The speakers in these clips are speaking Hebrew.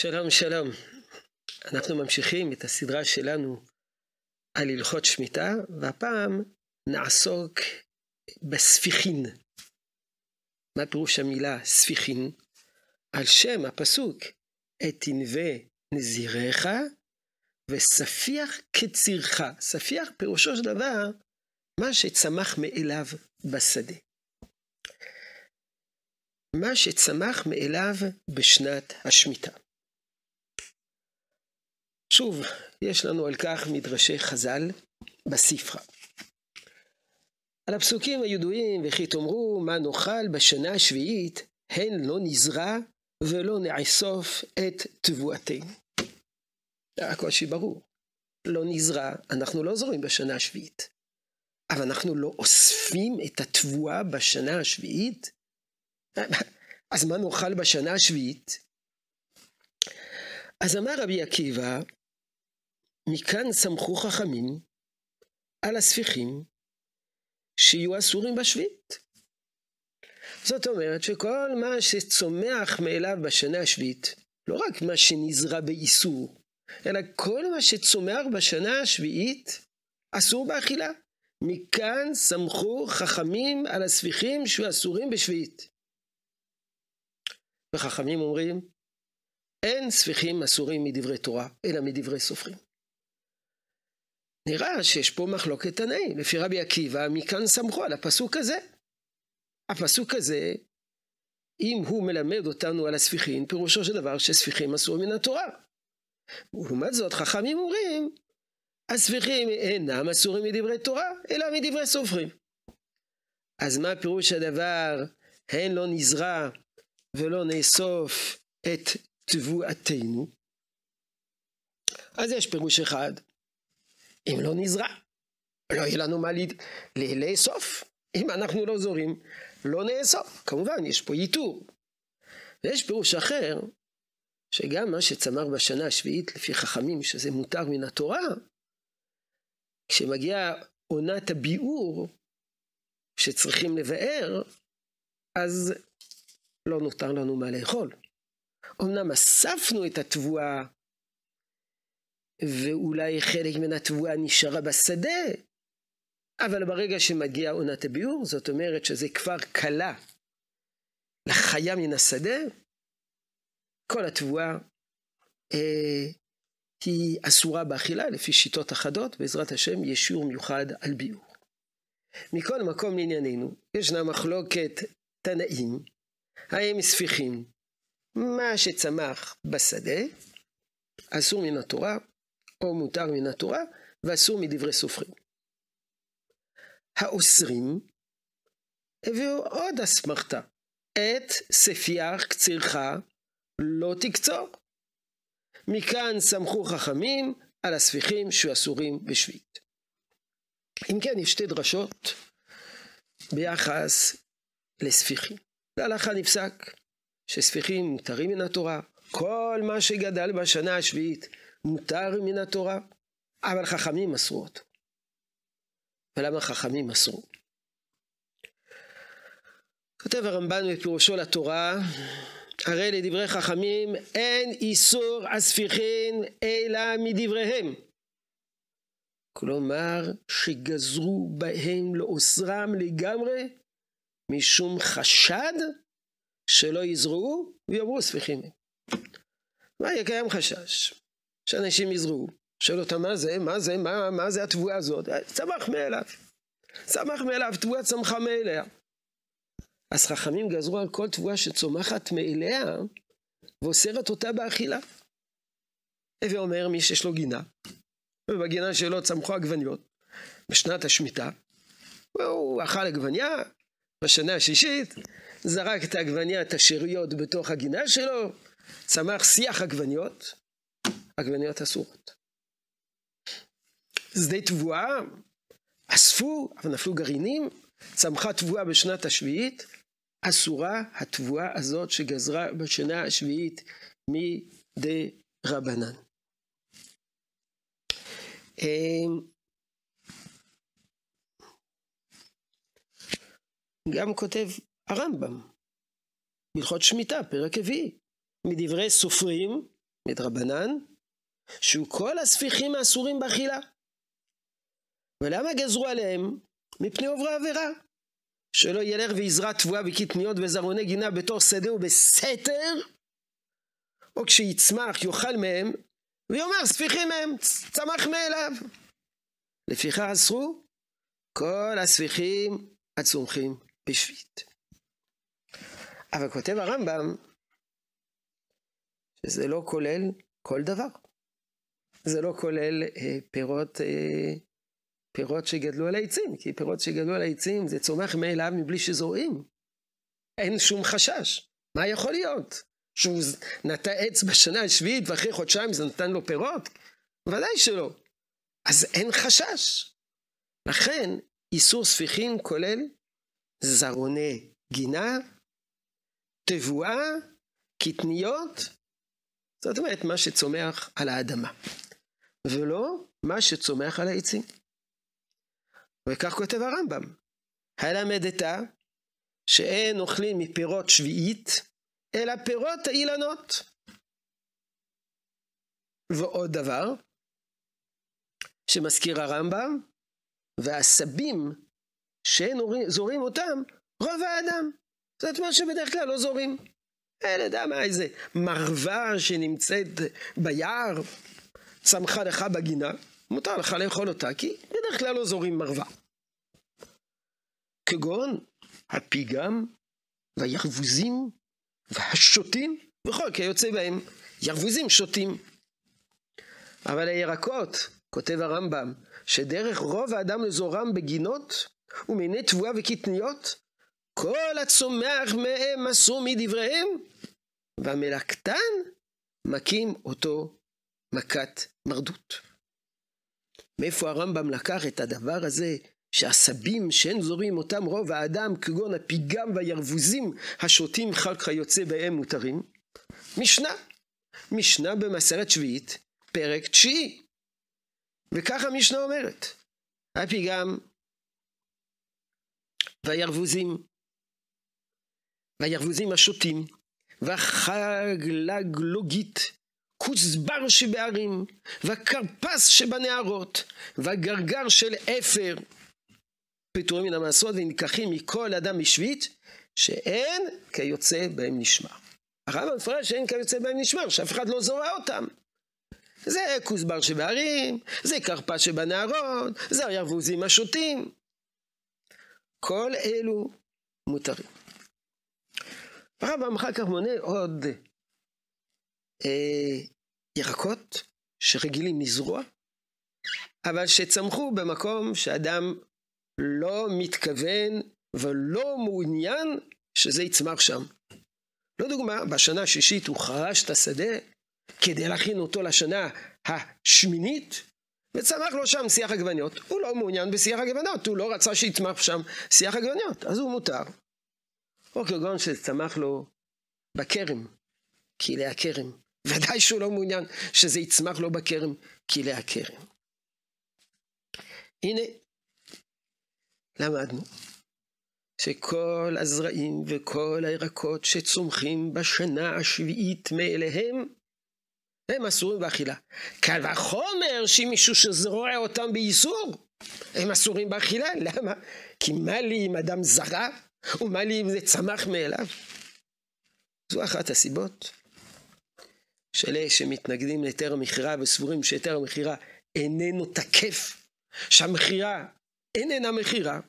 שלום שלום. אנחנו ממשיכים את הסדרה שלנו על הלכות שמיטה, והפעם נעסוק בספיחין. מה פירוש המילה ספיחין? על שם הפסוק, את תנווה נזיריך וספיח כצירך. ספיח פירושו של דבר מה שצמח מאליו בשדה. מה שצמח מאליו בשנת השמיטה. שוב, יש לנו על כך מדרשי חז"ל בספרה. על הפסוקים הידועים, וכי תאמרו מה נאכל בשנה השביעית, הן לא נזרע ולא נאסוף את תבואתנו. הקושי ברור. לא נזרע, אנחנו לא זורים בשנה השביעית. אבל אנחנו לא אוספים את התבואה בשנה השביעית? אז מה נאכל בשנה השביעית? אז אמר רבי עקיבא, מכאן סמכו חכמים על הספיחים שיהיו אסורים בשביעית. זאת אומרת שכל מה שצומח מאליו בשנה השביעית, לא רק מה שנזרע באיסור, אלא כל מה שצומח בשנה השביעית אסור באכילה. מכאן סמכו חכמים על הספיחים שיהיו אסורים בשביעית. וחכמים אומרים, אין ספיחים אסורים מדברי תורה, אלא מדברי סופרים. נראה שיש פה מחלוקת תנאים. לפי רבי עקיבא, מכאן סמכו על הפסוק הזה. הפסוק הזה, אם הוא מלמד אותנו על הספיחין, פירושו של דבר שספיחים אסור מן התורה. ולעומת זאת, חכמים אומרים, הספיחים אינם אסורים מדברי תורה, אלא מדברי סופרים. אז מה פירוש הדבר, הן לא נזרע ולא נאסוף את תבואתנו? אז יש פירוש אחד, אם לא נזרע, לא יהיה לנו מה לאסוף. אם אנחנו לא זורים, לא נאסוף. כמובן, יש פה ייתור. ויש פירוש אחר, שגם מה שצמח בשנה השביעית, לפי חכמים, שזה מותר מן התורה, כשמגיעה עונת הביאור, שצריכים לבאר, אז לא נותר לנו מה לאכול. אמנם אספנו את התבואה ואולי חלק מן התבואה נשארה בשדה, אבל ברגע שמגיעה עונת הביאור, זאת אומרת שזה כבר כלה לחיה מן השדה, כל התבואה אה, היא אסורה באכילה לפי שיטות אחדות, בעזרת השם יש שיעור מיוחד על ביאור. מכל מקום לענייננו, ישנה מחלוקת תנאים, האם ספיחים, מה שצמח בשדה, אסור מן התורה, או מותר מן התורה, ואסור מדברי סופרים. האוסרים הביאו עוד אסמכתה, את ספיח קצירך לא תקצור. מכאן סמכו חכמים על הספיחים שאסורים בשביעית. אם כן, יש שתי דרשות ביחס לספיחים. להלכה נפסק שספיחים מותרים מן התורה, כל מה שגדל בשנה השביעית מותר מן התורה, אבל חכמים אסרו אותו. ולמה חכמים אסרו? כותב הרמב"ן בפירושו לתורה, הרי לדברי חכמים אין איסור הספיחין אלא מדבריהם. כלומר שגזרו בהם לאוסרם לגמרי משום חשד שלא יזרעו ויאמרו ספיחים. מה יהיה קיים חשש? שאנשים יזרעו. שואל אותם מה זה, מה זה, מה, מה זה התבואה הזאת? צמח מאליו. צמח מאליו, תבואה צמחה מאליה. אז חכמים גזרו על כל תבואה שצומחת מאליה ואוסרת אותה באכילה. הווה אומר מי שיש לו גינה, ובגינה שלו צמחו עגבניות בשנת השמיטה, והוא אכל עגבניה, בשנה השישית זרק את העגבניה, את השאריות בתוך הגינה שלו, צמח שיח עגבניות, עגבניות אסורות. שדה תבואה, אספו, אבל נפלו גרעינים, צמחה תבואה בשנת השביעית, אסורה התבואה הזאת שגזרה בשנה השביעית מדי רבנן. אמ, גם כותב הרמב"ם, הלכות שמיטה, פרק רביעי, מדברי סופרים מדרבנן, שהוא כל הספיחים האסורים באכילה. ולמה גזרו עליהם? מפני עוברי עבירה. שלא ילך ויזרע תבואה וקטניות וזרוני גינה בתור שדה ובסתר, או כשיצמח יאכל מהם, ויאמר ספיחים מהם, צמח מאליו. לפיכך אסרו כל הספיחים הצומחים בשביעית. אבל כותב הרמב"ם שזה לא כולל כל דבר. זה לא כולל אה, פירות, אה, פירות שגדלו על העצים, כי פירות שגדלו על העצים זה צומח מאליו מבלי שזורעים. אין שום חשש. מה יכול להיות? שהוא נטע עץ בשנה השביעית ואחרי חודשיים זה נתן לו פירות? ודאי שלא. אז אין חשש. לכן איסור ספיחים כולל זרוני גינה, תבואה, קטניות, זאת אומרת מה שצומח על האדמה, ולא מה שצומח על העצים. וכך כותב הרמב"ם, הלמדתה שאין אוכלים מפירות שביעית, אלא פירות האילנות. ועוד דבר, שמזכיר הרמב"ם, והעשבים שאין זורים אותם, רוב האדם. זאת אומרת שבדרך כלל לא זורים. אין יודע מה, איזה מרווה שנמצאת ביער, צמחה לך בגינה, מותר לך לאכול אותה, כי בדרך כלל לא זורים מרווה. כגון הפיגם והירבוזים והשוטים וכל כיוצא בהם. ירבוזים שוטים. אבל הירקות, כותב הרמב"ם, שדרך רוב האדם לזורם בגינות ומיני תבואה וקטניות, כל הצומח מהם אסור מדבריהם, והמלקטן מכים אותו מכת מרדות. מאיפה הרמב"ם לקח את הדבר הזה שעשבים שאין זורים אותם רוב האדם כגון הפיגם והירבוזים השותים חג כיוצא בהם מותרים? משנה, משנה במסרת שביעית, פרק תשיעי. וכך המשנה אומרת, הפיגם והירבוזים והירבוזים השוטים והחגלגלוגית כוסבר שבערים והכרפס שבנערות והגרגר של אפר פטורים מן המעשרות ונלקחים מכל אדם משבית שאין כיוצא בהם נשמר. הרמב"ם מפרש שאין כיוצא בהם נשמר, שאף אחד לא זורע אותם. זה כוסבר שבערים, זה כרפס שבנערות, זה הירבוזים השוטים. כל אלו מותרים. הרמב"ם אחר כך מונה עוד אה, ירקות שרגילים לזרוע, אבל שצמחו במקום שאדם לא מתכוון ולא מעוניין שזה יצמח שם. לא דוגמה, בשנה השישית הוא חרש את השדה כדי להכין אותו לשנה השמינית, וצמח לו שם שיח עגבניות. הוא לא מעוניין בשיח עגבניות, הוא לא רצה שיצמח שם שיח עגבניות, אז הוא מותר. או כגון שצמח לו בכרם, כלי הכרם. ודאי שהוא לא מעוניין שזה יצמח לו בכרם, כלי הכרם. הנה, למדנו שכל הזרעים וכל הירקות שצומחים בשנה השביעית מאליהם הם אסורים באכילה. קל וחומר שמישהו שזרוע אותם באיסור, הם אסורים באכילה. למה? כי מה לי אם אדם זרע, ומה לי אם זה צמח מאליו? זו אחת הסיבות של אלה שמתנגדים להיתר המכירה וסבורים שהיתר המכירה איננו תקף, שהמכירה איננה מכירה,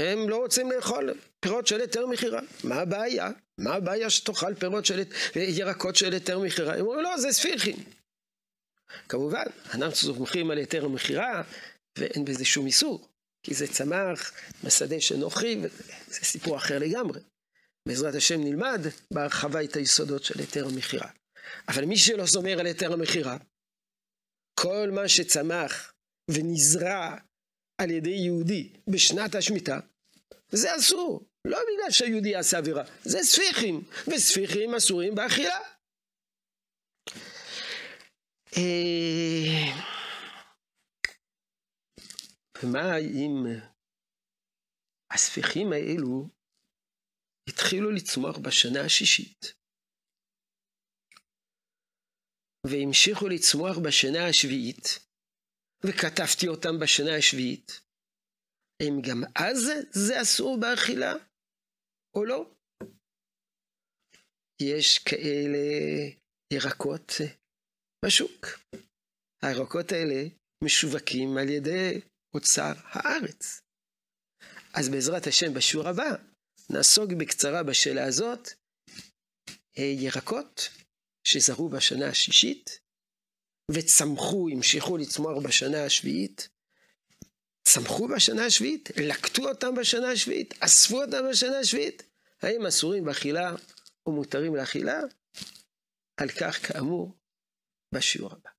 הם לא רוצים לאכול פירות של היתר מכירה. מה הבעיה? מה הבעיה שתאכל פירות של ירקות של היתר מכירה? הם אומרים לא, זה ספיחים. כמובן, אנחנו סומכים על היתר המכירה ואין בזה שום איסור, כי זה צמח בשדה של נוכרי וזה סיפור אחר לגמרי. בעזרת השם נלמד בהרחבה את היסודות של היתר המכירה. אבל מי שלא זומר על היתר המכירה, כל מה שצמח ונזרע על ידי יהודי בשנת השמיטה, זה אסור. לא בגלל שהיהודי עשה עבירה, זה ספיחים, וספיחים אסורים באכילה. אה, ומה אם הספיחים האלו התחילו לצמוח בשנה השישית? והמשיכו לצמוח בשנה השביעית, וכתבתי אותם בשנה השביעית, האם גם אז זה אסור באכילה, או לא? יש כאלה ירקות בשוק. הירקות האלה משווקים על ידי אוצר הארץ. אז בעזרת השם בשיעור הבא נעסוק בקצרה בשאלה הזאת ירקות שזרו בשנה השישית וצמחו, המשיכו לצמוח בשנה השביעית, צמחו בשנה השביעית, לקטו אותם בשנה השביעית, אספו אותם בשנה השביעית, האם אסורים באכילה או מותרים לאכילה? על כך כאמור בשיעור הבא.